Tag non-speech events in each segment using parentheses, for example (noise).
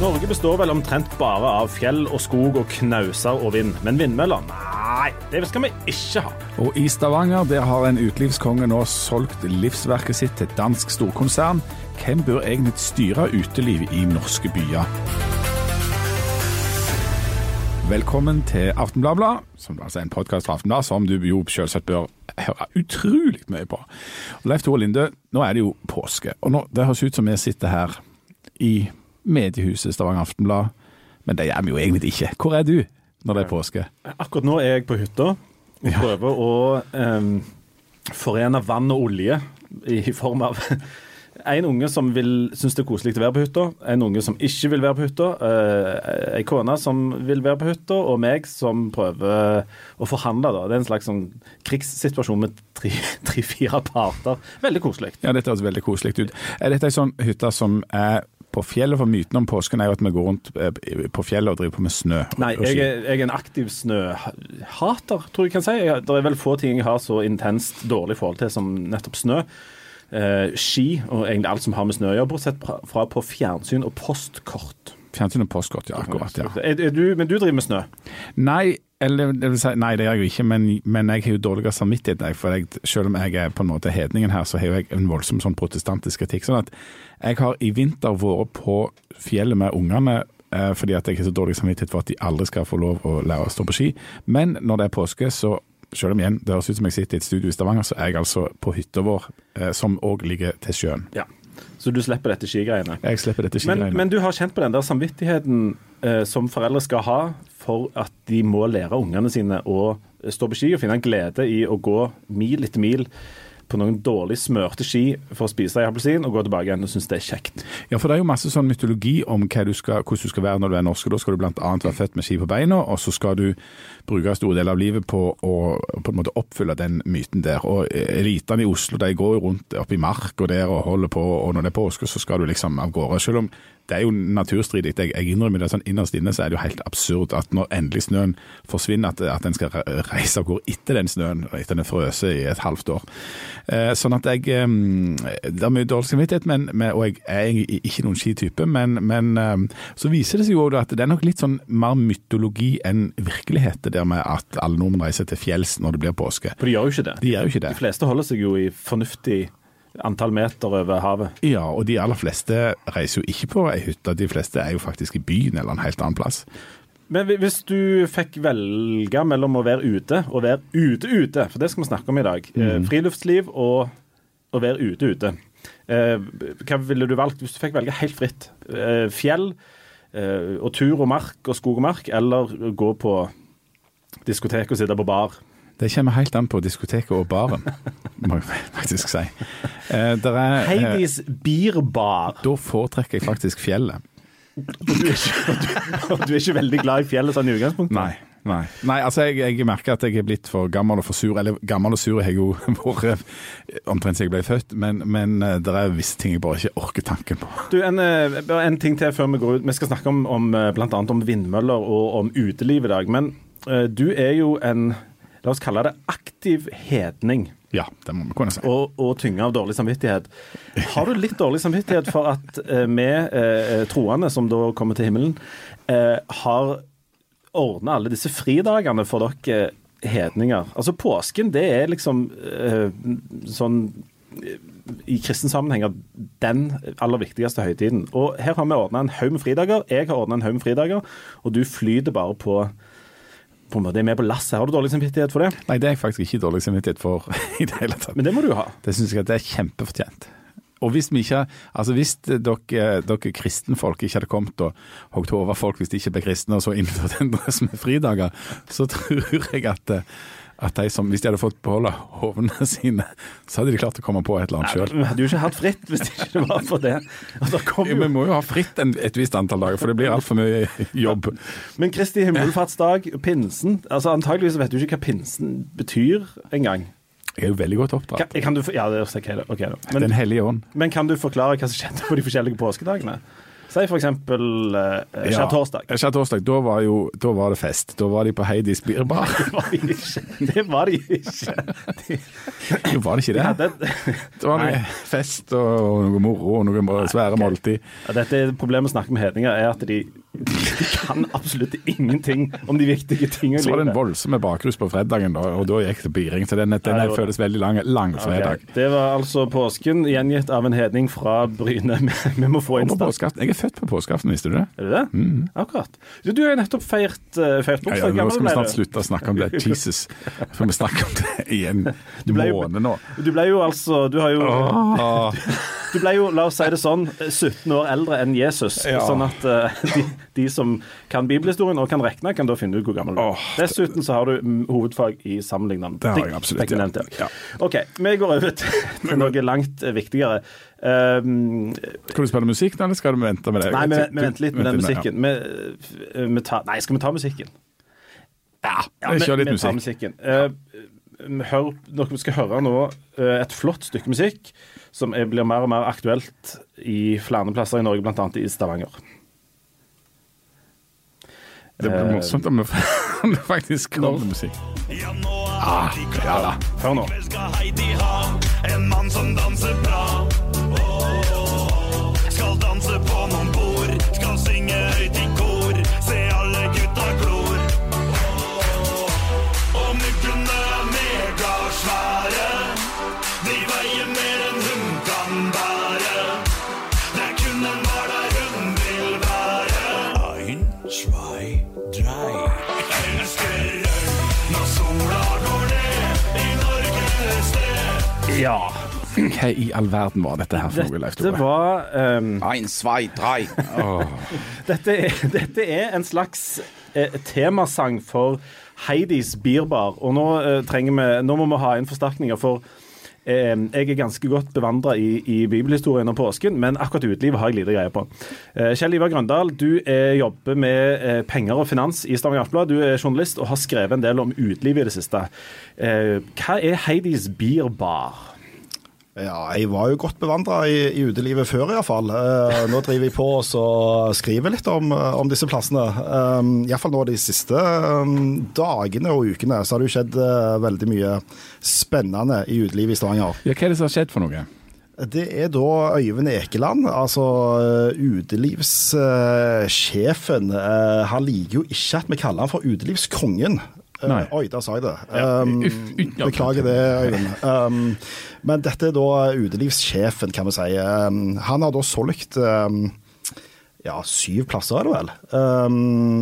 Norge består vel omtrent bare av fjell og skog og knauser og vind. Men vindmøller? Nei, det skal vi ikke ha. Og i Stavanger der har en utelivskonge nå solgt livsverket sitt til et dansk storkonsern. Hvem bør egentlig styre uteliv i norske byer? Velkommen til Aftenbladet, som altså er en podkast fra Aftenbladet, som du jo selvsagt bør høre utrolig mye på. Leif Tore Linde, nå er det jo påske, og nå, det høres ut som vi sitter her i mediehuset Stavanger Aftenblad, men det gjør vi jo egentlig ikke. Hvor er du når det er påske? Akkurat nå er jeg på hytta og prøver å um, forene vann og olje i form av (laughs) en unge som vil synes det er koselig å være på hytta, en unge som ikke vil være på hytta, uh, ei kone som vil være på hytta, og meg som prøver å forhandle. da. Det er en slags sånn krigssituasjon med tre- (laughs) tre-fire parter. Veldig koselig. Ja, dette høres veldig koselig ut. Er dette ei sånn hytte som er på fjellet? For myten om påsken er jo at vi går rundt eh, på fjellet og driver på med snø. Nei, jeg er, jeg er en aktiv snøhater, tror jeg kan si. Jeg, det er vel få ting jeg har så intenst dårlig forhold til som nettopp snø. Eh, ski og egentlig alt som har med snø å gjøre, bortsett fra på fjernsyn og postkort. Fjernsyn og postkort, ja. Akkurat. ja. Er, er du, men du driver med snø? Nei, eller det si, nei, det gjør jeg jo ikke, men, men jeg har jo dårligere samvittighet. For jeg, selv om jeg er på en måte hedningen her, så har jeg en voldsom sånn protestantisk kritikk. Sånn at jeg har i vinter vært på fjellet med ungene eh, fordi at jeg har så dårlig samvittighet for at de aldri skal få lov å lære å stå på ski. Men når det er påske, så selv om igjen det høres ut som jeg sitter i et studio i Stavanger, så er jeg altså på hytta vår, eh, som òg ligger til sjøen. Ja. Så du slipper dette skigreiene? Jeg slipper dette Men, skigreiene. men du har kjent på den der samvittigheten eh, som foreldre skal ha for at de må lære ungene sine å stå på ski og finne glede i å gå mil etter mil på noen dårlig smørte ski for å spise ei appelsin og gå tilbake igjen og synes det er kjekt. Ja, for det er jo masse sånn mytologi om du skal, hvordan du skal være når du er norsk. Da skal du bl.a. være født med ski på beina, og så skal du bruke store deler av livet på å på en måte oppfylle den myten der. Og elitene i Oslo de går jo rundt oppe i og der og holder på, og når det er påske, så skal du liksom av gårde. Selv om det er jo naturstridig. Jeg, jeg innrømmer det sånn innerst inne så er det jo helt absurd at når endelig snøen forsvinner, at, at en skal reise av gårde etter den snøen, etter den er i et halvt år. Eh, sånn at jeg Det er mye dårlig samvittighet, men, og jeg er ikke noen skitype, men, men så viser det seg jo at det er nok litt sånn mer mytologi enn virkelighet, det der med at alle nordmenn reiser til fjells når det blir påske. For de gjør jo ikke det. De gjør jo ikke det. De fleste holder seg jo i fornuftig antall meter over havet. Ja, og de aller fleste reiser jo ikke på ei hytte, de fleste er jo faktisk i byen eller en helt annen plass. Men hvis du fikk velge mellom å være ute og være ute ute, for det skal vi snakke om i dag, mm. friluftsliv og å være ute ute, eh, hva ville du valgt hvis du fikk velge helt fritt? Eh, fjell og tur og mark og skog og mark, eller gå på diskotek og sitte på bar? Det kommer helt an på diskoteket og baren, (laughs) må jeg faktisk si. Eh, er, Heidis bierbar. da foretrekker jeg faktisk fjellet. Du er, ikke, du, du er ikke veldig glad i fjellet sånn i utgangspunktet? Nei. Nei, Nei altså jeg, jeg merker at jeg er blitt for gammel og for sur. Eller gammel og sur har jeg jo (laughs) vært omtrent siden jeg ble født, men, men eh, det er visse ting jeg bare ikke orker tanken på. Du, en, eh, en ting til før vi går ut. Vi skal snakke om, om bl.a. om vindmøller og om uteliv i dag. Men eh, du er jo en, la oss kalle det aktiv hedning. Ja, det må vi kunne si. Og, og tynge av dårlig samvittighet. Har du litt dårlig samvittighet for at eh, vi eh, troende, som da kommer til himmelen, eh, har ordna alle disse fridagene for dere hedninger? Altså påsken, det er liksom eh, sånn eh, i kristen sammenhenger den aller viktigste høytiden. Og her har vi ordna en haug med fridager. Jeg har ordna en haug med fridager, og du flyter bare på på en måte er med på lasset. Har du dårlig samvittighet for det? Nei, det er jeg faktisk ikke dårlig samvittighet for (laughs) i det hele tatt. Men det må du ha. Det syns jeg at det er kjempefortjent. Og hvis vi ikke, altså hvis dere, dere kristenfolk ikke hadde kommet og hogd over folk hvis de ikke ble kristne, og så innført (laughs) en dress med fridager, så tror jeg at, at de som, hvis de hadde fått beholde hovene (laughs) sine, så hadde de klart å komme på et eller annet sjøl. Vi hadde jo ikke hatt fritt hvis det ikke var for det. Kom Vi må jo ha fritt en, et visst antall dager, for det blir altfor mye jobb. Men Kristi himmelfartsdag, pinsen altså Antakeligvis vet du ikke hva pinsen betyr engang. Jeg er jo veldig godt oppdratt. kan du, ja, det er ok, da. ok da. Den hellige ånd. men kan du forklare hva som skjedde på de forskjellige påskedagene? Si for eksempel uh, skjærtorsdag. Ja, skjærtorsdag, da, var jo, da var det fest. Da var de på Heidis Birbar. (laughs) Det var de ikke. Det var de ikke. De, jo, var det ikke det? Ja, Det var noe fest og noe moro og noe svære måltid. ja, dette er Problemet med å snakke med hedninger er at de, de kan absolutt ingenting om de viktige tingene Så var det en voldsom bakrus på fredagen, da, og da gikk det biring. Så den, den var føles veldig lang. Langfredag. Okay. Det var altså påsken, gjengitt av en hedning fra Bryne. (laughs) Vi, må få Insta. Jeg er født på påskeaften, visste du det? Er du det? Akkurat. Du, du har jo nettopp feirt, uh, feirt Mm. Ja, ja, nå skal vi snart slutte å snakke om det. (laughs) Jesus. Får vi snakke om det i en måned nå. Du ble jo altså Du har jo Åh. (laughs) Du ble jo, la oss si det sånn, 17 år eldre enn Jesus. Ja. Sånn at uh, (laughs) de, de som kan bibelhistorien og kan regne, kan da finne ut hvor gammel du er. Oh, Dessuten så har du mm, hovedfag i sammenlignende Det har jeg absolutt, ja. Ja. OK, vi går over til, (laughs) noe langt eh, viktigere. Um, Skal du spille musikk nå, eller skal du vente med det? nei, vi, vi venter litt med den ja. musikken. Vi, vi tar, nei, skal vi ta musikken? Ja, Ja, vi, kjører litt musikk. musikken. Eh, hør, dere skal høre nå eh, et flott stykke musikk som er, blir mer og mer aktuelt i flere plasser i Norge, bl.a. i Stavanger. Det blir Eh, morsomt om det (laughs) faktisk kommer musikk. Ja, nå er Ah, vi ja da. Hør nå. En mann som danser bra. Ja. Hva i all verden var dette her for noe, Leif Dette var um, Ein, zwei, drei. dette, er, dette er en slags eh, temasang for Heidis Bierbar. Og nå, eh, trenger vi, nå må vi ha inn forsterkninger, for eh, jeg er ganske godt bevandra i, i bibelhistorien og påsken, men akkurat utelivet har jeg lite greie på. Eh, Kjell Ivar Grøndal, du eh, jobber med eh, penger og finans i Stavanger Aftenblad. Du er journalist og har skrevet en del om utelivet i det siste. Eh, hva er Heidis Bierbar? Ja, jeg var jo godt bevandra i, i utelivet før, iallfall. Uh, nå driver jeg på og skriver litt om, eh, om disse plassene. Um, iallfall nå de siste um, dagene og ukene så har det jo skjedd uh, veldig mye spennende i utelivet i Stavanger. Ja, hva er det som har skjedd for noe? Det er da Øyvind Ekeland, altså eh, utelivssjefen. Uh, han liker jo ikke at vi kaller han for utelivskongen. Eh, Nei. Oi, der sa jeg det. Um, ja. beklager det, Øyvind. Um, men dette er da utelivssjefen, kan vi si. Um, han har da solgt ja, syv plasser, er det vel.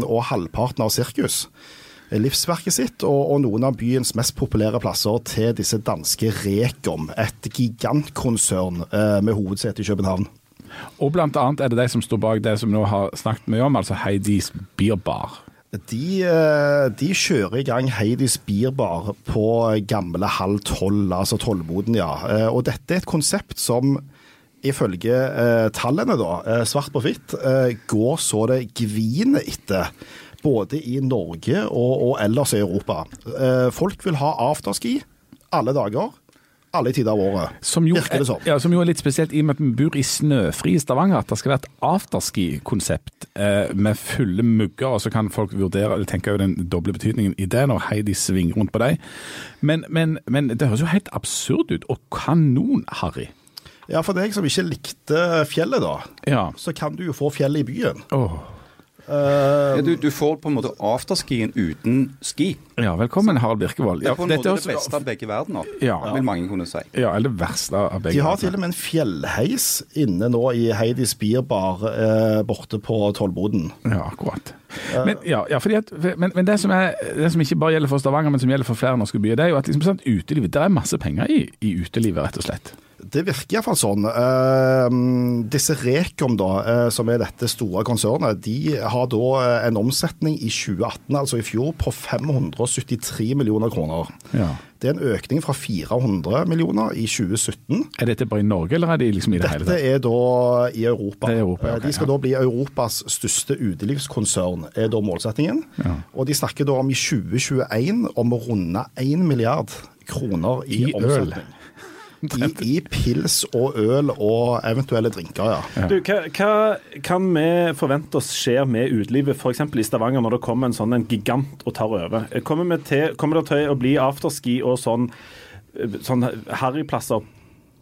Og halvparten av sirkus. Livsverket sitt og, og noen av byens mest populære plasser til disse danske Rekom, et gigantkonsern uh, med hovedsete i København. Og blant annet er det de som står bak det som nå har snakket mye om, altså Heidis Beer Bar. De, eh, de kjører i gang Heidis Bierbar på gamle halv tolv, altså Tollboden, ja. Eh, Og dette er et konsept som ifølge eh, tallene, da, svart på hvitt, går så det gviner etter. Både i Norge og, og ellers i Europa. Folk vil ha afterski alle dager, alle tider av året. Som jo, Virker det sånn? ja, som jo er litt spesielt i og med at vi bor i snøfri Stavanger. At det skal være et afterski-konsept eh, med fulle mugger, og så kan folk vurdere eller tenke over den doble betydningen i det når Heidi svinger rundt på deg. Men, men, men det høres jo helt absurd ut, og kanon-harry. Ja, for deg som ikke likte fjellet, da, Ja. så kan du jo få fjellet i byen. Åh. Ja, du, du får på en måte afterskien uten ski. ja, velkommen, Harald Birkevold. Det er på en måte det beste av begge verdener, Ja. vil mange kunne si. Ja, eller det verste av begge. De har verdener. til og med en fjellheis inne nå i Heidis Bierbar eh, borte på Tollboden. Ja, akkurat. Men, ja, ja, fordi at, men, men det, som er, det som ikke bare gjelder for Stavanger, men som gjelder for flere norske byer, det er jo at liksom, sant, utelivet, det er masse penger i, i utelivet, rett og slett. Det virker iallfall sånn. Uh, disse Rekom, da, uh, som er dette store konsernet, de har da eh, en omsetning i 2018, altså i fjor, på 573 millioner kroner. Ja. Det er en økning fra 400 millioner i 2017. Er dette bare i Norge, eller er det liksom i det hele tatt? Dette er da i Europa. Det er Europa, okay, de skal ja. da bli Europas største utelivskonsern, er da målsettingen. Ja. Og de snakker da om i 2021 om å runde 1 milliard kroner i, I øl. I, I pils og øl og eventuelle drinker, ja. Du, hva, hva kan vi forvente oss skjer med utelivet f.eks. i Stavanger når det kommer en sånn en gigant og tar over? Kommer, til, kommer det til å bli afterski og sånn, sånn harryplasser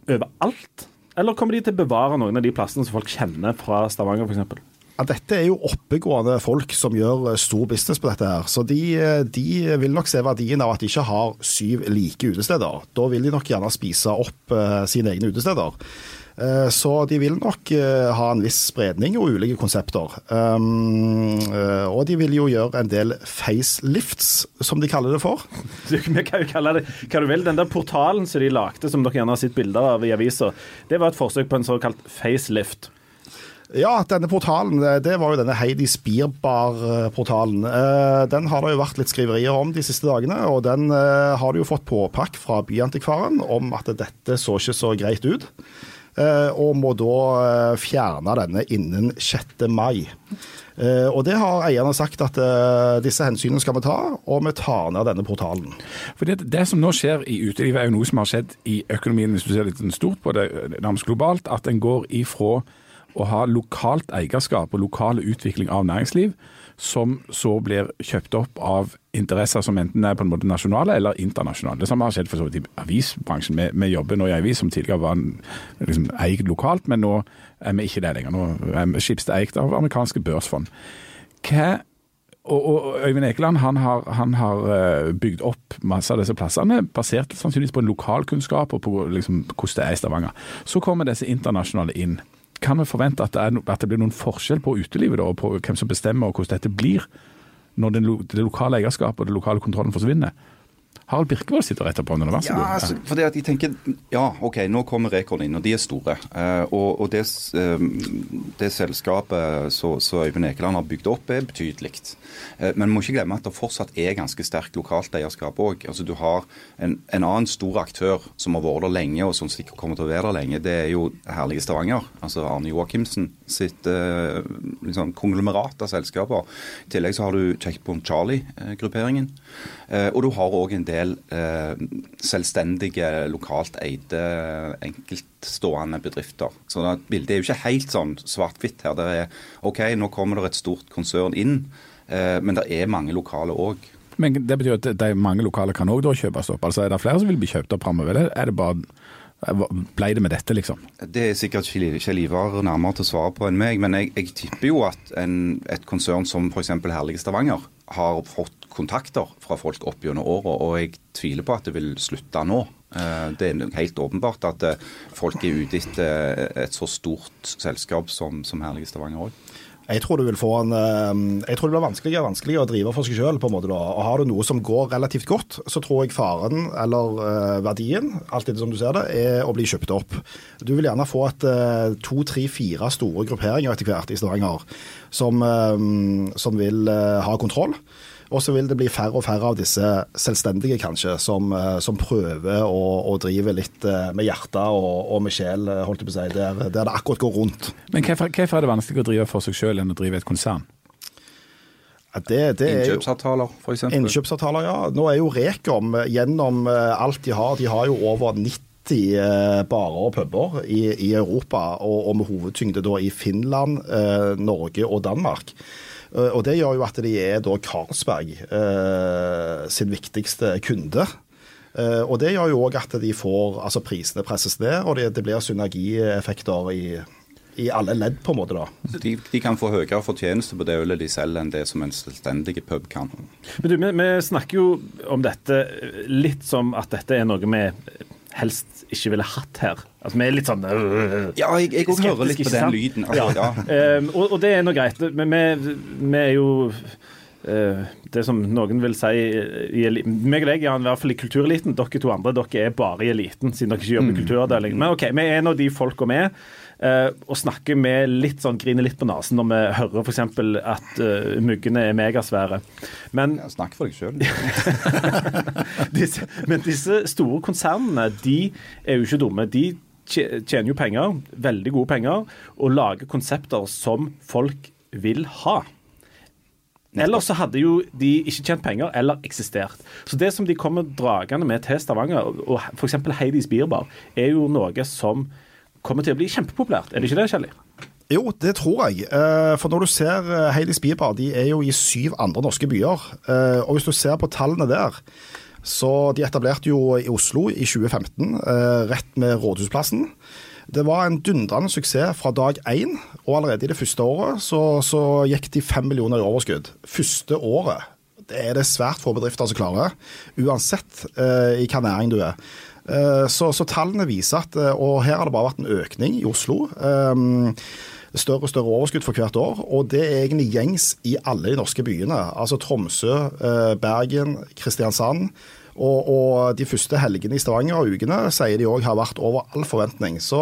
overalt? Eller kommer de til å bevare noen av de plassene som folk kjenner fra Stavanger f.eks.? Ja, dette er jo oppegående folk som gjør eh, stor business på dette. her, så de, eh, de vil nok se verdien av at de ikke har syv like utesteder. Da vil de nok gjerne spise opp eh, sine egne utesteder. Så de vil nok ha en viss spredning og ulike konsepter. Um, eh, og de vil jo gjøre en del facelifts, som de kaller det for. (laughs) Du, Vi kan jo kalle det hva du vil. Den der portalen som de lagde, som dere gjerne har sett bilder av i avisa, det var et forsøk på en såkalt facelift. Ja, denne portalen, det- det var jo denne Heidi Spierbar-portalen. Eh, Den har det jo vært litt skriverier om de siste dagene, og den eh, har du jo fått påpakk fra Byantikvaren om at dette så ikke så greit ut. eh, Og må da eh, fjerne denne innen 6. mai. Eh, Og det har eierne sagt at eh, disse hensynene skal vi ta, og vi tar ned denne portalen. For det, det som nå skjer i utelivet, er jo noe som har skjedd i økonomien, hvis du ser litt stort på det, nærmest globalt, at en går ifra å ha lokalt eierskap og lokale utvikling av næringsliv, som så blir kjøpt opp av interesser som enten er på en måte nasjonale eller internasjonale. Det samme har skjedd for så vidt i avisbransjen. Vi, vi jobber nå i avis som tidligere var liksom, eid lokalt, men nå er vi ikke det lenger. Nå er vi Schibsted eid av amerikanske børsfond. Hva og Øyvind Ekeland han har, han har eh, bygd opp masse av disse plassene, basert sannsynligvis på en lokalkunnskap og på liksom, hvordan det er i Stavanger. Så kommer disse internasjonale inn. Kan vi forvente at det, er, at det blir noen forskjell på utelivet da, på hvem som bestemmer og hvordan dette blir, når det lokale eierskapet og den lokale kontrollen forsvinner? Harald Birkevold sitter rett oppå nå, vær så Ja, god. altså, fordi at jeg tenker, ja, ok, nå kommer Rekord inn, og de er store. Eh, og og det, eh, det selskapet som Øyvind Ekeland har bygd opp, er betydelig. Eh, men må ikke glemme at det fortsatt er ganske sterkt lokalt eierskap òg. Altså, du har en, en annen stor aktør som har vært der lenge, og som sikkert kommer til å være der lenge. Det er jo herlige Stavanger. Altså Arne Joachimsen sitt eh, liksom, konglomerat av selskaper. I tillegg så har du Checkpoint Charlie-grupperingen. Eh, og du har òg en del eh, selvstendige, lokalt eide, enkeltstående bedrifter. Så da, bildet er jo ikke helt sånn svart-hvitt her. Det er OK, nå kommer det et stort konsern inn, eh, men det er mange lokale òg. Men det betyr at de mange lokale kan òg kjøpes opp? Altså Er det flere som vil bli kjøpt opp framover? Er det bare Ble det med dette, liksom? Det er sikkert Kjell Ivar nærmere til å svare på enn meg, men jeg, jeg tipper jo at en, et konsern som f.eks. Herlige Stavanger har fått kontakter fra folk opp gjennom året, og jeg tviler på at det vil slutte nå. Eh, Det er helt åpenbart at eh, folk er ute etter et så stort selskap som, som Herlige Stavanger òg. Jeg tror, du vil få en, eh, jeg tror det blir vanskeligere og vanskeligere å drive for seg sjøl. Har du noe som går relativt godt, så tror jeg faren, eller eh, verdien, alt etter som du ser det, er å bli kjøpt opp. Du vil gjerne få et eh, to, tre, fire store grupperinger etter hvert i Stavanger som, eh, som vil eh, ha kontroll. Og så vil det bli færre og færre av disse selvstendige, kanskje, som, eh, som prøver å, å drive litt eh, med hjerte og, og med sjel, eh, holdt jeg på å si, der, der det akkurat går rundt. Men hvorfor hvorfor er det vanskeligere å drive for seg sjøl enn å drive et konsern? Det, det er Innkjøpsavtaler, f.eks. Innkjøpsavtaler, ja. Nå er jo Rekom gjennom alt de har. De har jo over 90 eh, barer og puber i, i Europa, og, og med hovedtyngde da i Finland, eh, Norge og Danmark. Eh, Og det gjør jo at de er da Carlsberg eh, sin viktigste kunde. Eh, og det gjør jo òg at de får altså prisene presses ned, og det, det blir synergieffekter i, i alle ledd, på en måte. da. De, de kan få høyere fortjeneste på det ølet de selger, enn det som en selvstendig pub kan. Men du, vi, vi snakker jo om dette litt som at dette er noe vi helst ikke ville hatt her. Altså, Vi er litt sånn øh, Ja, jeg, jeg skeptisk, hører litt på den lyden. Altså, ja. Ehm, og, og det er nå greit, men vi, vi er jo eh, det som noen vil si i meg og deg, er i hvert fall i kultureliten. Dere to andre dere er bare i eliten, siden dere ikke jobber i kulturavdeling. Men OK, vi er en av de folka vi eh, og snakker med litt sånn, griner litt på nesen når vi hører f.eks. at uh, muggene er megasvære. Men Ja, Snakk for deg sjøl. (laughs) men disse store konsernene, de er jo ikke dumme. De tjener jo penger, veldig gode penger, og lager konsepter som folk vil ha. Ellers så hadde jo de ikke tjent penger eller eksistert. Så det som de kommer dragende med til Stavanger, og f.eks. Heidis Bierbar, er jo noe som kommer til å bli kjempepopulært. Er det ikke det, Kjelli? Jo, det tror jeg. Eh, For når du ser eh, Heidis Bierbar, de er jo i syv andre norske byer. Eh, Og hvis du ser på tallene der, så de etablerte jo i Oslo i 2015, eh, rett med Rådhusplassen. Det var en dundrende suksess fra dag én, og allerede i det første året så, så gikk de fem millioner i overskudd. Første året. Det er det svært få bedrifter som klarer, uansett eh, i hva næring du er. Eh, så, så tallene viser at eh, Og her har det bare vært en økning i Oslo. Eh, større og større overskudd for hvert år. Og det er egentlig gjengs i alle de norske byene. Altså Tromsø, eh, Bergen, Kristiansand. Og, og de første helgene i Stavanger og ukene sier de òg har vært over all forventning. Så,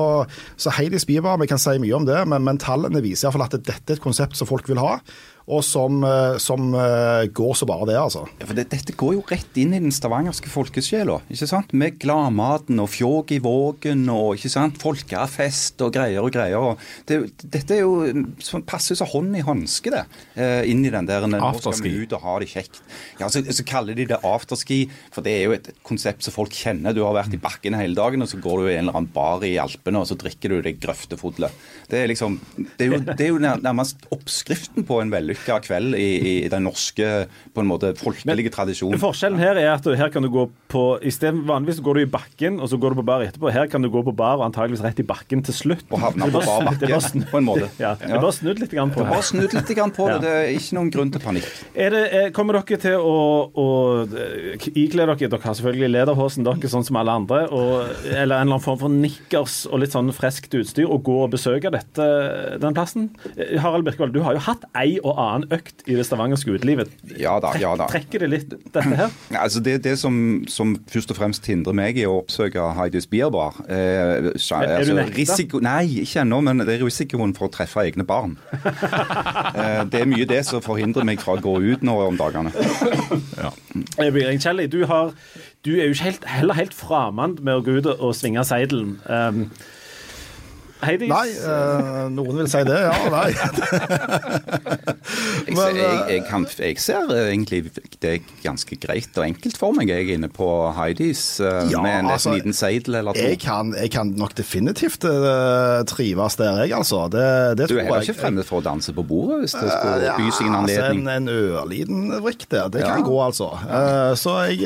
så Heidi Spiber, vi kan si mye om det, men, men tallene viser iallfall at dette er et konsept som folk vil ha. Og som, eh, som eh, går så bare det, altså. Ja, for det, Dette går jo rett inn i den stavangerske folkesjela. ikke sant? Med gladmaten og fjåg i vågen og ikke sant? folkefest og greier og greier. og det, Dette er jo som passer som hånd i hanske, det. eh, Inn i den der Nå skal Afterski. vi ut og ha det kjekt. Ja, så, så kaller de det afterski, for det er jo et konsept som folk kjenner. Du har vært i bakken hele dagen, og så går du i en eller annen bar i Alpene, og så drikker du det grøftefodlet. Det er liksom, det er jo, det er jo nærmest oppskriften på en vellykka kveld i, i den norske på en måte folkelige tradisjonen. Forskjellen her er at her kan du gå på i stedet, Vanligvis går du i bakken, og så går du på bar etterpå. Her kan du gå på bar og antageligvis rett i bakken til slutt. Og havne Det er på bar bakke, det er på en måte. Ja, det Ja. er bare snudd litt grann på Bare her. snudd litt grann på det. Det er ikke noen grunn til panikk. Er det, er, kommer dere til å, å eh, ikle dere Dere har selvfølgelig lederhosen dere, sånn som alle andre. Og, eller en eller annen form for nikkers og litt sånn freskt utstyr, og gå og besøke dette, den plassen. Eh, Harald Birkevold, du har jo hatt ei og annen økt i det stavangerske utelivet. Ja da, ja da. Trekker det litt, dette her? Ja, Altså det, det som, som først og fremst hindrer meg i å oppsøke Heidis Bierbar eh, altså, Er- du altså, nekta? risiko, Nei, ikke ennå, men det er risikoen for å treffe egne barn. (laughs) eh, det er mye det som forhindrer meg fra å gå ut nå om dagene. Ja. Bjørn Kjelli, du, har, du er jo ikke helt, heller helt framand med å gå ut og svinge seidelen. Um, Heidi? Nei, eh, noen vil si det, ja. Nei. (laughs) Jeg, Men, ser- jeg, eh, jeg, kan, jeg ser eh, egentlig det er ganske greit og enkelt for meg. Jeg er inne på Heidis Ja, med en altså, liten seidel eller to. Jeg kan, jeg kan nok definitivt uh, trives der, jeg, altså. Det, det Du er heller ikke fremmed for å danse på bordet hvis det skulle ja, by seg en altså, anledning? en, en ørliten vrikk der, det Ja. kan gå, altså. Uh, så jeg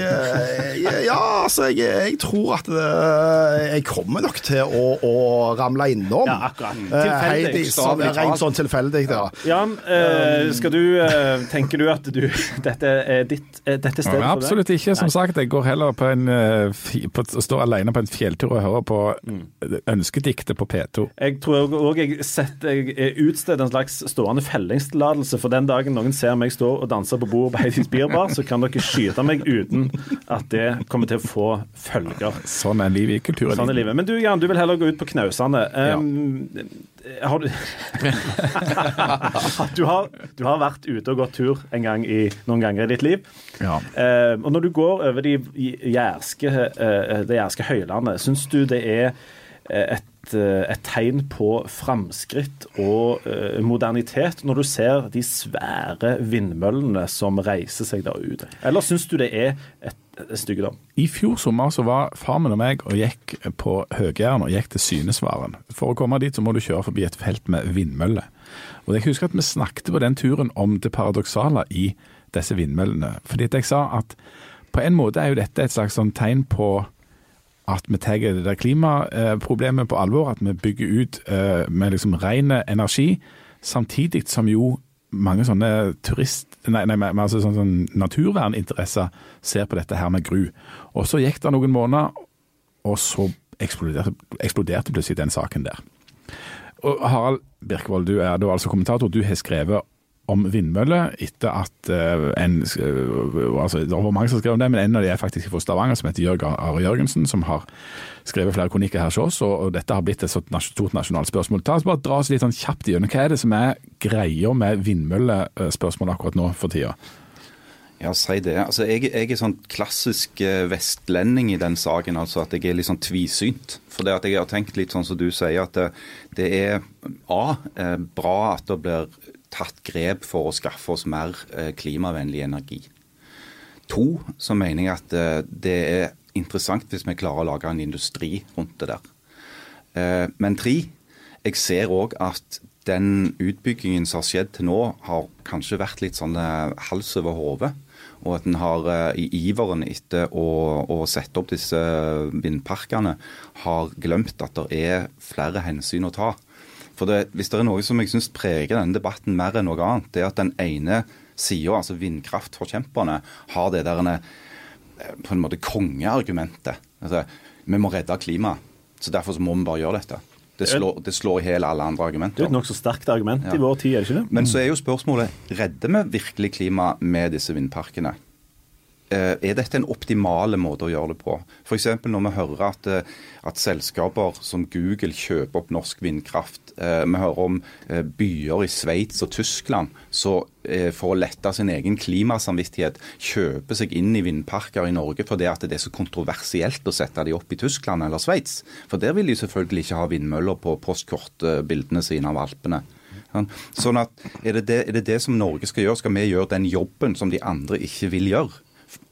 Ja, altså, jeg, jeg tror at eh, jeg kommer nok til å, å ramle innom. Ja, akkurat. Eh, Tilfeldig. Heidi, som er rent sånn tilfeldig, ja. Jan, eh, skal du, eh, tenker du at du, (laughs) dette er ditt eh, dette stedet Ja, absolutt ikke. Som sagt, jeg går heller på en eh, på, står alene på en fjelltur og hører på Mm. ønskediktet på P2. Jeg tror òg jeg, setter- jeg er en slags stående fellingstillatelse for den dagen noen ser meg stå og danse på bordet på Heidis Bierbar, så kan dere skyte meg uten at det kommer til å få følger. Sånn er livet i kulturen. Sånn er livet. Men du Jan, du vil heller gå ut på knausene. Um, har du (laughs) du, har, du har vært ute og gått tur en gang i, noen ganger i ditt liv. Ja. Uh, og når du går over de jærske, uh, det jærske høylandet, syns du det er eh, et, et tegn på framskritt og uh, modernitet når du ser de svære vindmøllene som reiser seg der ute? Eller syns du det er et, et? I fjor sommer så var far min og meg og gikk på Høgjæren og gikk til Synesvaren. For å komme dit så må du kjøre forbi et felt med vindmøller. Og jeg husker at vi snakket på den turen om det paradoksale i disse vindmøllene. Fordi jeg sa at på en måte er jo dette et slags sånn tegn på at vi tar det der klimaproblemet på alvor, at vi bygger ut eh, med liksom ren energi, samtidig som jo mange sånne turist... Nei, nei men altså sånn, sånn naturverninteresser ser på dette her med gru. Og så gikk det noen måneder, og så eksploderte, eksploderte plutselig den saken der. Og Harald Birkevold, du er da altså kommentator. Du har skrevet om vindmøller etter at eh, en eh, altså Det var mange som skrev om det, men en av de er faktisk fra Stavanger, som heter Jørg Are Jørgensen, som har skrevet flere kronikker her hos oss, og, dette har blitt et stort nasjonalt spørsmål. Ta oss bare Dra oss litt sånn kjapt gjennom. Hva er det som er greia med vindmøllespørsmålet akkurat nå for tida? Ja, si det. Altså, jeg, jeg er sånn klassisk eh, vestlending i den saken, altså at jeg er litt sånn tvisynt. For det at jeg har tenkt litt sånn som du sier, at det, det er A, eh, bra at det blir tatt grep for å skaffe oss mer eh, klimavennlig energi. To, så mener jeg at eh, det er interessant hvis vi klarer å lage en industri rundt det der. Eh, Men tre, jeg ser òg at den utbyggingen som har skjedd til nå, har kanskje vært litt sånn hals over hode. Og at en har i iveren etter å, å sette opp disse vindparkene, har glemt at det er flere hensyn å ta. For det, Hvis det er noe som jeg syns preger denne debatten mer enn noe annet, det er at den ene sida, altså vindkraftforkjemperne, har det der eh, på en måte kongeargumentet. Altså, vi må redde klimaet, så derfor så må vi bare gjøre dette. Det slår, det slår i hjel alle andre Det er argumenter. et nokså sterkt argument Ja. i vår tid, er det ikke det? Men så er jo spørsmålet redder vi virkelig klimaet med disse vindparkene. Eh, Er dette en optimal måte å gjøre det på? F.eks. når vi hører at, eh, at selskaper som Google kjøper opp norsk vindkraft. Eh, Vi hører om byer i Sveits og Tyskland som for å lette sin egen klimasamvittighet kjøper seg inn i vindparker i Norge fordi det er så kontroversielt å sette de opp i Tyskland eller Sveits. For der vil de selvfølgelig ikke ha vindmøller på postkortbildene sine av Alpene. Sånn Sånn at er det det, er det det som Norge skal gjøre? Skal vi gjøre den jobben som de andre ikke vil gjøre?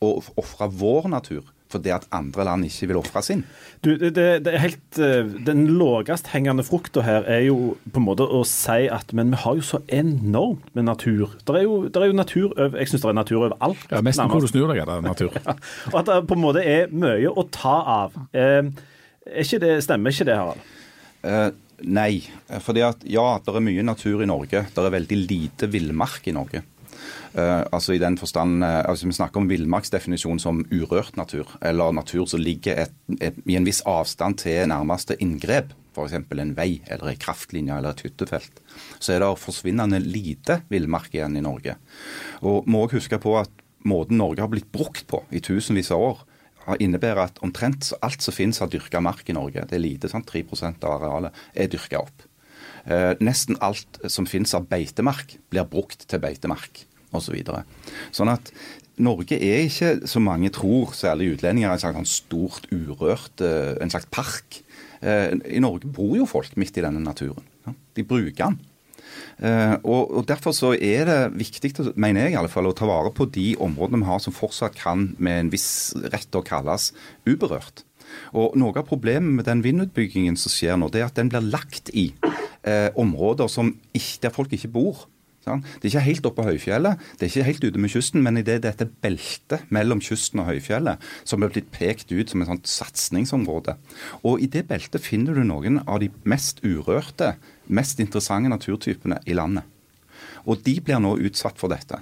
Og ofre vår natur fordi at andre land ikke vil ofre sin? Du, det, det det er helt, eh, Den lavest hengende frukta her er jo på en måte å si at men vi har jo så enormt med natur. Det er jo, der er jo natur over, Jeg syns det er natur overalt. Ja, Nesten hvor du snur deg, er det natur. (laughs) Og at det på en måte er mye å ta av. Eh, er ikke det, stemmer ikke det, Harald? Eh, nei. Fordi at ja, det er mye natur i Norge. Det er veldig lite villmark i Norge. Eh, altså i den forstand, eh, altså Vi snakker om villmarksdefinisjon som urørt natur, eller natur som ligger et, et, i en viss avstand til nærmeste inngrep. F.eks. en vei eller en kraftlinje eller et hyttefelt. Så er det forsvinnende lite villmark igjen i Norge. Og må også huske på at måten Norge har blitt brukt på i tusenvis av år, innebærer at omtrent alt som finnes av dyrka mark i Norge, det er lite, sant? 3 av arealet, er dyrka opp. Eh, nesten alt som finnes av beitemark, blir brukt til beitemark osv. Så videre. sånn at Norge er ikke, som mange tror, særlig utlendinger, en slags sånn stort urørt eh, en slags park. Eh, I Norge bor jo folk midt i denne naturen. De bruker den. Eh, og, Derfor så er det viktig, mener jeg i alle fall, å ta vare på de områdene vi har som fortsatt kan med en viss rett å kalles uberørt. Og Noe av problemet med den vindutbyggingen som skjer nå, det er at den blir lagt i områder som ikke, der folk ikke bor. Sant? Det er ikke helt oppe på høyfjellet, det er ikke helt ute med kysten, men i det dette beltet mellom kysten og høyfjellet, som er blitt pekt ut som et sånt satsingsområde. Og i det beltet finner du noen av de mest urørte, mest interessante naturtypene i landet. Og de blir nå utsatt for dette.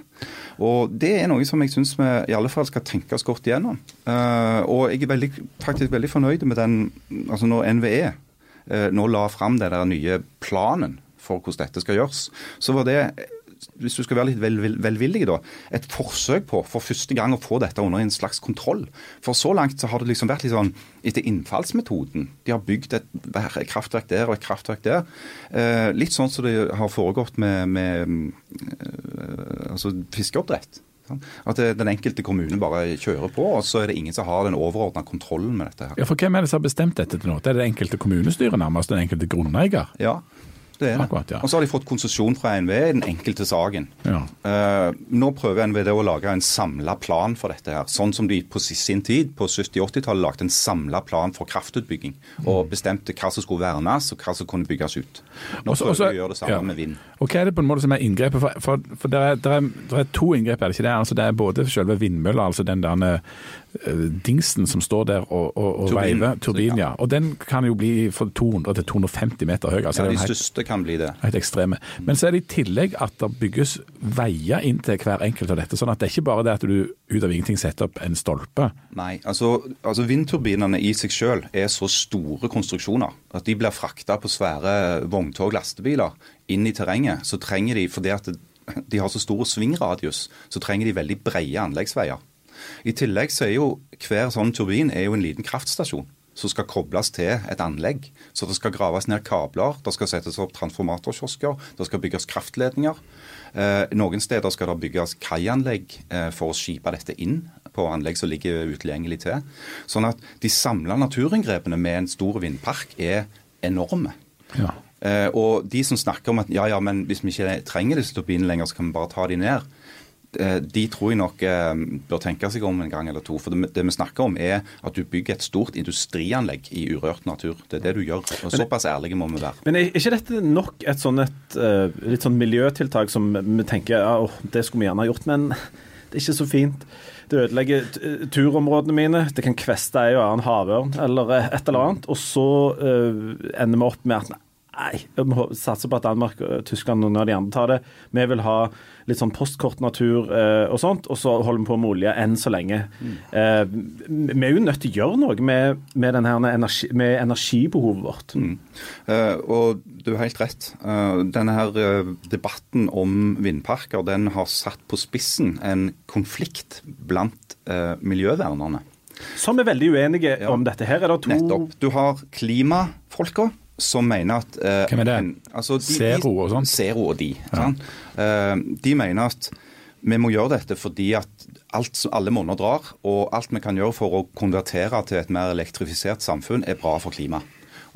Og det er noe som jeg syns vi i alle fall skal tenke oss godt igjennom. Eh, og jeg er veldig, faktisk veldig fornøyd med den Altså når NVE eh, nå la fram den nye planen for hvordan dette skal gjøres, så var det hvis du skal være litt vel, vel, velvillig, da, et forsøk på for første gang å få dette under en slags kontroll. For så langt så har det liksom vært litt sånn etter innfallsmetoden. De har bygd et vær- kraftverk der og et kraftverk der. Eh, litt sånn som det har foregått med, med eh, altså fiskeoppdrett. At den enkelte kommune bare kjører på, og så er det ingen som har den overordna kontrollen med dette. her. Ja, for Hvem er det som har bestemt dette til nå? Det er det enkelte kommunestyret, nærmest den enkelte grunneier? Ja, det er det. Akkurat, ja. Og så har de fått konsesjon fra NVE i den enkelte saken. Ja. Uh, nå prøver NVD å lage en samla plan for dette. her, Sånn som de på sin tid, på 70-80-tallet, lagde en samla plan for kraftutbygging. Og bestemte hva som skulle vernes, og hva som kunne bygges ut. Nå Også- prøver også- de å gjøre det samme ja. med vind. Og hva er det på en måte som er inngrepet? For, for, for det, er, det, er, det er to inngrep, er det ikke det? Altså, det er både selve vindmølla, altså den der eh, dingsen som står der og, og, og Turbin. veiver, turbin, ja. Og den kan jo bli fra 200 til 250 meter høy. Altså, Ja, de er kan bli det. helt ekstreme. Men så er det i tillegg at det bygges veier inn til hver enkelt av dette. Sånn at det er ikke bare det at du ut av ingenting setter opp en stolpe. Nei, altså, altså vindturbinene i seg selv er så store konstruksjoner at de blir frakta på svære vogntog, lastebiler, inn i terrenget. Så trenger de, fordi at de har så stor svingradius, så trenger de veldig brede anleggsveier. I tillegg så er jo hver sånn turbin er jo en liten kraftstasjon som skal kobles til et anlegg. Så det skal graves ned kabler, det skal settes opp transformatorkiosker, det skal bygges kraftledninger. Eh, noen steder skal det bygges kaianlegg eh, for å skipe dette inn på anlegg som ligger utilgjengelig til. Sånn at de samla naturinngrepene med en stor vindpark er enorme. Ja. Eh, og de som snakker om at ja, ja, men hvis vi ikke trenger disse turbinene lenger, så kan vi bare ta de ned. Eh, De tror jeg nok eh, bør tenke seg om en gang eller to. For det, vi snakker om er at du bygger et stort industrianlegg i urørt natur. Det er det du gjør. Og Såpass ærlige må vi være. Men er ikke dette nok et sånn et, eh, litt sånn miljøtiltak som vi tenker ja, det skulle vi gjerne ha gjort, men (laughs) det er ikke så fint. Det ødelegger turområdene mine. Det kan kveste ei og annen havørn eller et eller annet. Og så uh, ender vi opp med at nei, vi må satse på at Danmark, og Tyskland og noen av de andre tar det. Vi vil ha litt sånn postkortnatur eh, og sånt, og så holder vi på med olje enn så lenge. Eh, vi er jo nødt til å gjøre noe med, med, energi, med energibehovet vårt. Eh, og du har helt rett. Eh, denne her eh, debatten om vindparker den har satt på spissen en konflikt blant eh, miljøvernerne. Som er veldig uenige Ja. om dette her. Er det to Nettopp. Du har klimafolka som mener at uh, Hvem er det? en- altså de- Zero og sånn? Zero og de. sant? Uh, de mener at vi må gjøre dette fordi at alt, alle monner drar, og alt vi kan gjøre for å konvertere til et mer elektrifisert samfunn, er bra for klimaet.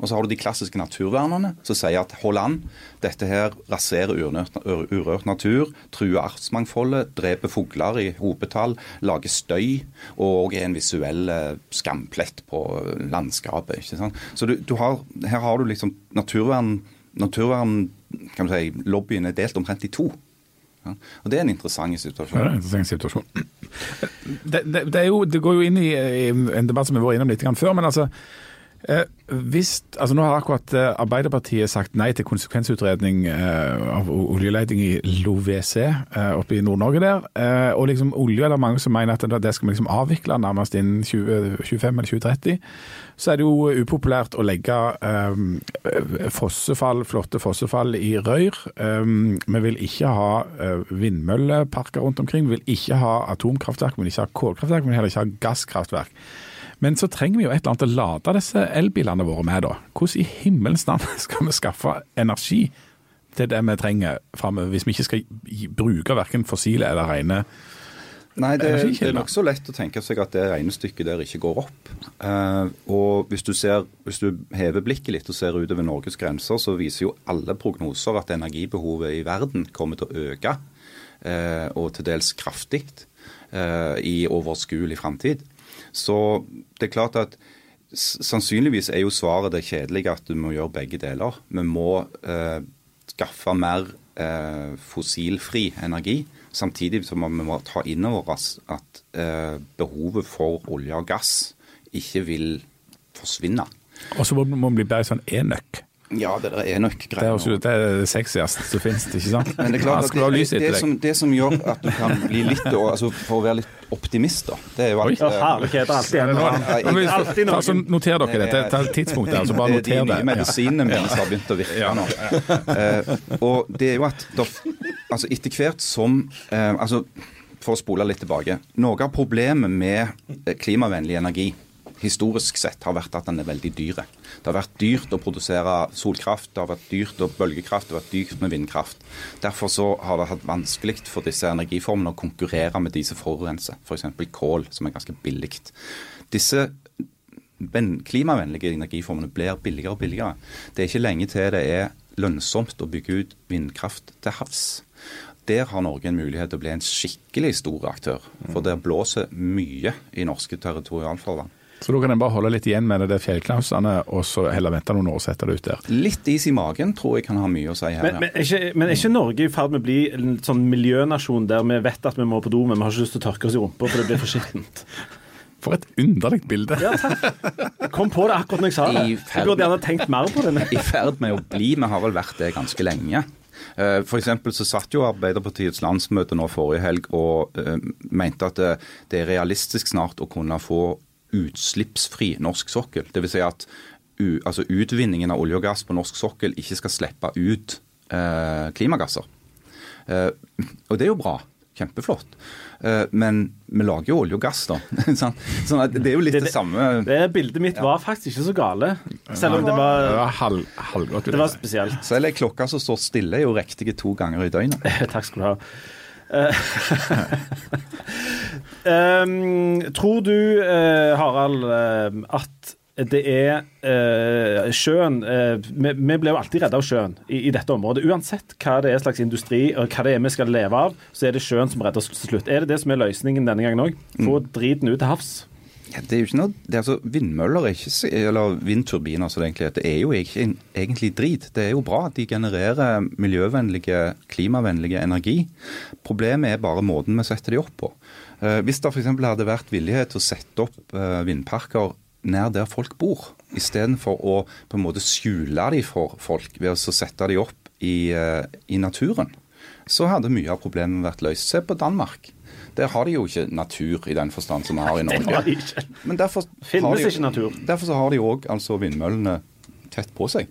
Og så har du de klassiske naturvernerne som sier at hold an, dette her raserer urørt, natur, truer artsmangfoldet, dreper fugler i hopetall, lager støy og er en visuell eh, skamplett på landskapet. ikke sant? Så du, du har, her har du liksom naturvern, naturvern kan du si, Lobbyen er delt omtrent i to. Ja? Og det er en interessant situasjon. det er en interessant situasjon. Det, det, det, jo, det går jo inn i, i en debatt som vi var innom litt før, men altså eh, hvis, altså Nå har akkurat eh, Arbeiderpartiet sagt nei til konsekvensutredning eh, av oljeleting i LoVC eh, oppe i Nord-Norge der. Eh, og liksom olje er det mange som mener at det, skal vi liksom avvikle nærmest innen 2025 eller 2030. Så er det jo upopulært å legge eh, fossefall, flotte fossefall i røyr. Vi vil ikke ha vindmølleparker rundt omkring. Vi vil ikke ha atomkraftverk, vi vil ikke ha kålkraftverk, vi vil heller ikke ha gasskraftverk. Men så trenger vi jo et eller annet å lade disse elbilene våre med, da. Hvordan i himmelens navn (laughs) skal vi skaffe energi til det vi trenger framover, hvis vi ikke skal bruke verken fossile eller rene Nei, det, det er nokså lett å tenke seg at det regnestykket der ikke går opp. Uh, og hvis du, ser, hvis du hever blikket litt og ser utover Norges grenser, så viser jo alle prognoser at energibehovet i verden kommer til å øke, uh, og til dels kraftig, uh, i overskuelig framtid. Så det er klart at sannsynligvis er jo svaret det kjedelige at du må gjøre begge deler. Vi må eh, skaffe mer eh, fossilfri energi. Samtidig som vi må ta inn over oss at eh, behovet for olje og gass ikke vil forsvinne. Og så må man bli bare sånn enøk. Ja, det der er nok Det er, også, det er det sexieste som finnes, ikke sant? Men det er klart at det, det, det, som, det som gjør at du kan bli litt altså For å være litt optimist, da. Det er jo Oi. Ja, eh, herlighet, er alltid en eller annen. Nå Alltid noen. så noter dere dette. Ta et tidspunkt der, så bare det er de nye medisinene mine som har begynt å virke nå. Eh, og det er jo at da, altså etter hvert som eh, altså For å spole litt tilbake. Noe av problemet med eh, klimavennlig energi historisk sett har vært at den er veldig dyr. Det har vært dyrt å produsere solkraft, det har vært dyrt å bølgekraft, det har vært dyrt med vindkraft. Derfor så har det hatt vanskelig for disse energiformene å konkurrere med de som forurenser, f.eks. kål, som er ganske billig. Disse klimavennlige energiformene blir billigere og billigere. Det er ikke lenge til det er lønnsomt å bygge ut vindkraft til havs. Der har Norge en mulighet til å bli en skikkelig stor aktør. For det blåser mye i norske territorialfarvann. Så da kan en bare holde litt igjen med det der fjellknausene, og så heller vente noen år og sette det ut der. Litt is i magen tror jeg kan ha mye å si her. Men, men, er ikke, men er ikke Norge i ferd med å bli en sånn miljønasjon der vi vet at vi må på do, men vi har ikke lyst til å tørke oss i rumpa for det blir for skittent? For et underlig bilde. Ja, takk. Kom på det akkurat når jeg sa det. Jeg burde gjerne tenkt mer på det. (laughs) i ferd med å bli. Vi har vel vært det ganske lenge. Eh, For så satt jo Arbeiderpartiets landsmøte nå forrige helg og eh, mente at det, det er realistisk snart å kunne få utslippsfri norsk sokkel. Dvs. Si at u, altså utvinningen av olje og gass på norsk sokkel ikke skal slippe ut eh, klimagasser. Eh, og det er jo bra. Kjempeflott. Eh, men vi lager jo olje og gass, da. (laughs) sånn, sånn at det er jo litt det, Det- samme. Det bildet mitt var faktisk ikke så gale, selv om det Det var, var halv, halvgodt. det var spesielt. Selv ei klokke som står stille, er jo riktige to ganger i døgnet. (laughs) Takk skal du ha. (laughs) Ehm, tror du, eh, Harald, eh, at det er eh, sjøen eh, vi, vi blir jo alltid redde av sjøen i, i dette området. Uansett hva det er slags industri og hva det er vi skal leve av, så er det sjøen som redder oss til slutt. Er det det som er løsningen denne gangen òg? Få driten ut til havs? Det er jo ikke noe, det er altså, Vindmøller er ikke, eller vindturbiner som det egentlig heter, er jo ikke en- egentlig drit. Det er jo bra at de genererer miljøvennlige, klimavennlige energi. Problemet er bare måten vi setter de opp på. Eh, hvis det f.eks. hadde vært villighet til å sette opp eh, vindparker nær der folk bor, istedenfor å på en måte skjule de for folk ved å sette de opp i, eh, i naturen, så hadde mye av problemet vært løst. Se på Danmark. Der har de jo ikke natur i den forstand som vi har i Norge. har de ikke. Men derfor Finnes de, ikke natur. Derfor så har de òg altså vindmøllene tett på seg.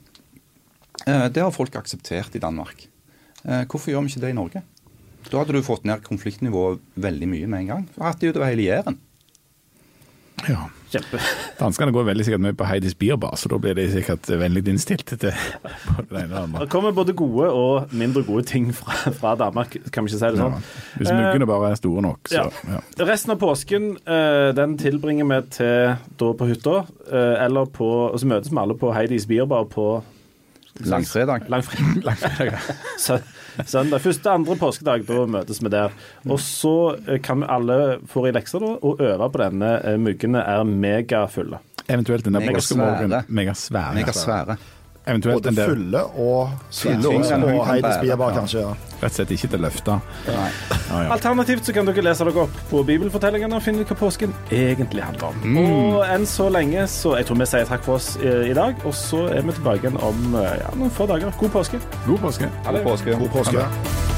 Eh, Det har folk akseptert i Danmark. Eh, Hvorfor gjør vi ikke det i Norge? Da hadde du fått ned konfliktnivået veldig mye med en gang. Hatt det utover hele Jæren. Ja. Kjempe. Danskene går veldig sikkert med på Heidis Bierbar, så da blir de sikkert vennlig innstilt til det ene og det kommer både gode og mindre gode ting fra, fra Danmark, kan vi ikke si det Ja. sånn? Hvis muggene bare er store nok, så Ja. ja. Resten av påsken eh, den tilbringer vi til da på hytta, eh, eller på Og så møtes vi alle på Heidis Bierbar på Langfredag. (laughs) Langfredag. Langfredag. (laughs) Sø- Søndag. Første, andre påskedag, da møtes vi der. Og så eh, kan vi alle få i lekser da, og øve på denne eh, Muggene er megafulle. Eventuelt den der Megasvære. Megasvære. Megasvære. Eventuelt Både fulle og Heidis bære. Bierbar, kanskje. ja. rett og slett ikke til løfta. Nei. Ja, ja. Alternativt så kan dere lese dere opp på bibelfortellingene og finne ut hva påsken egentlig handler om. Og enn så lenge så Jeg tror vi sier takk for oss eh, i dag, og så er vi tilbake igjen om eh, ja, noen få dager. God påske. God påske. God påske. God påske.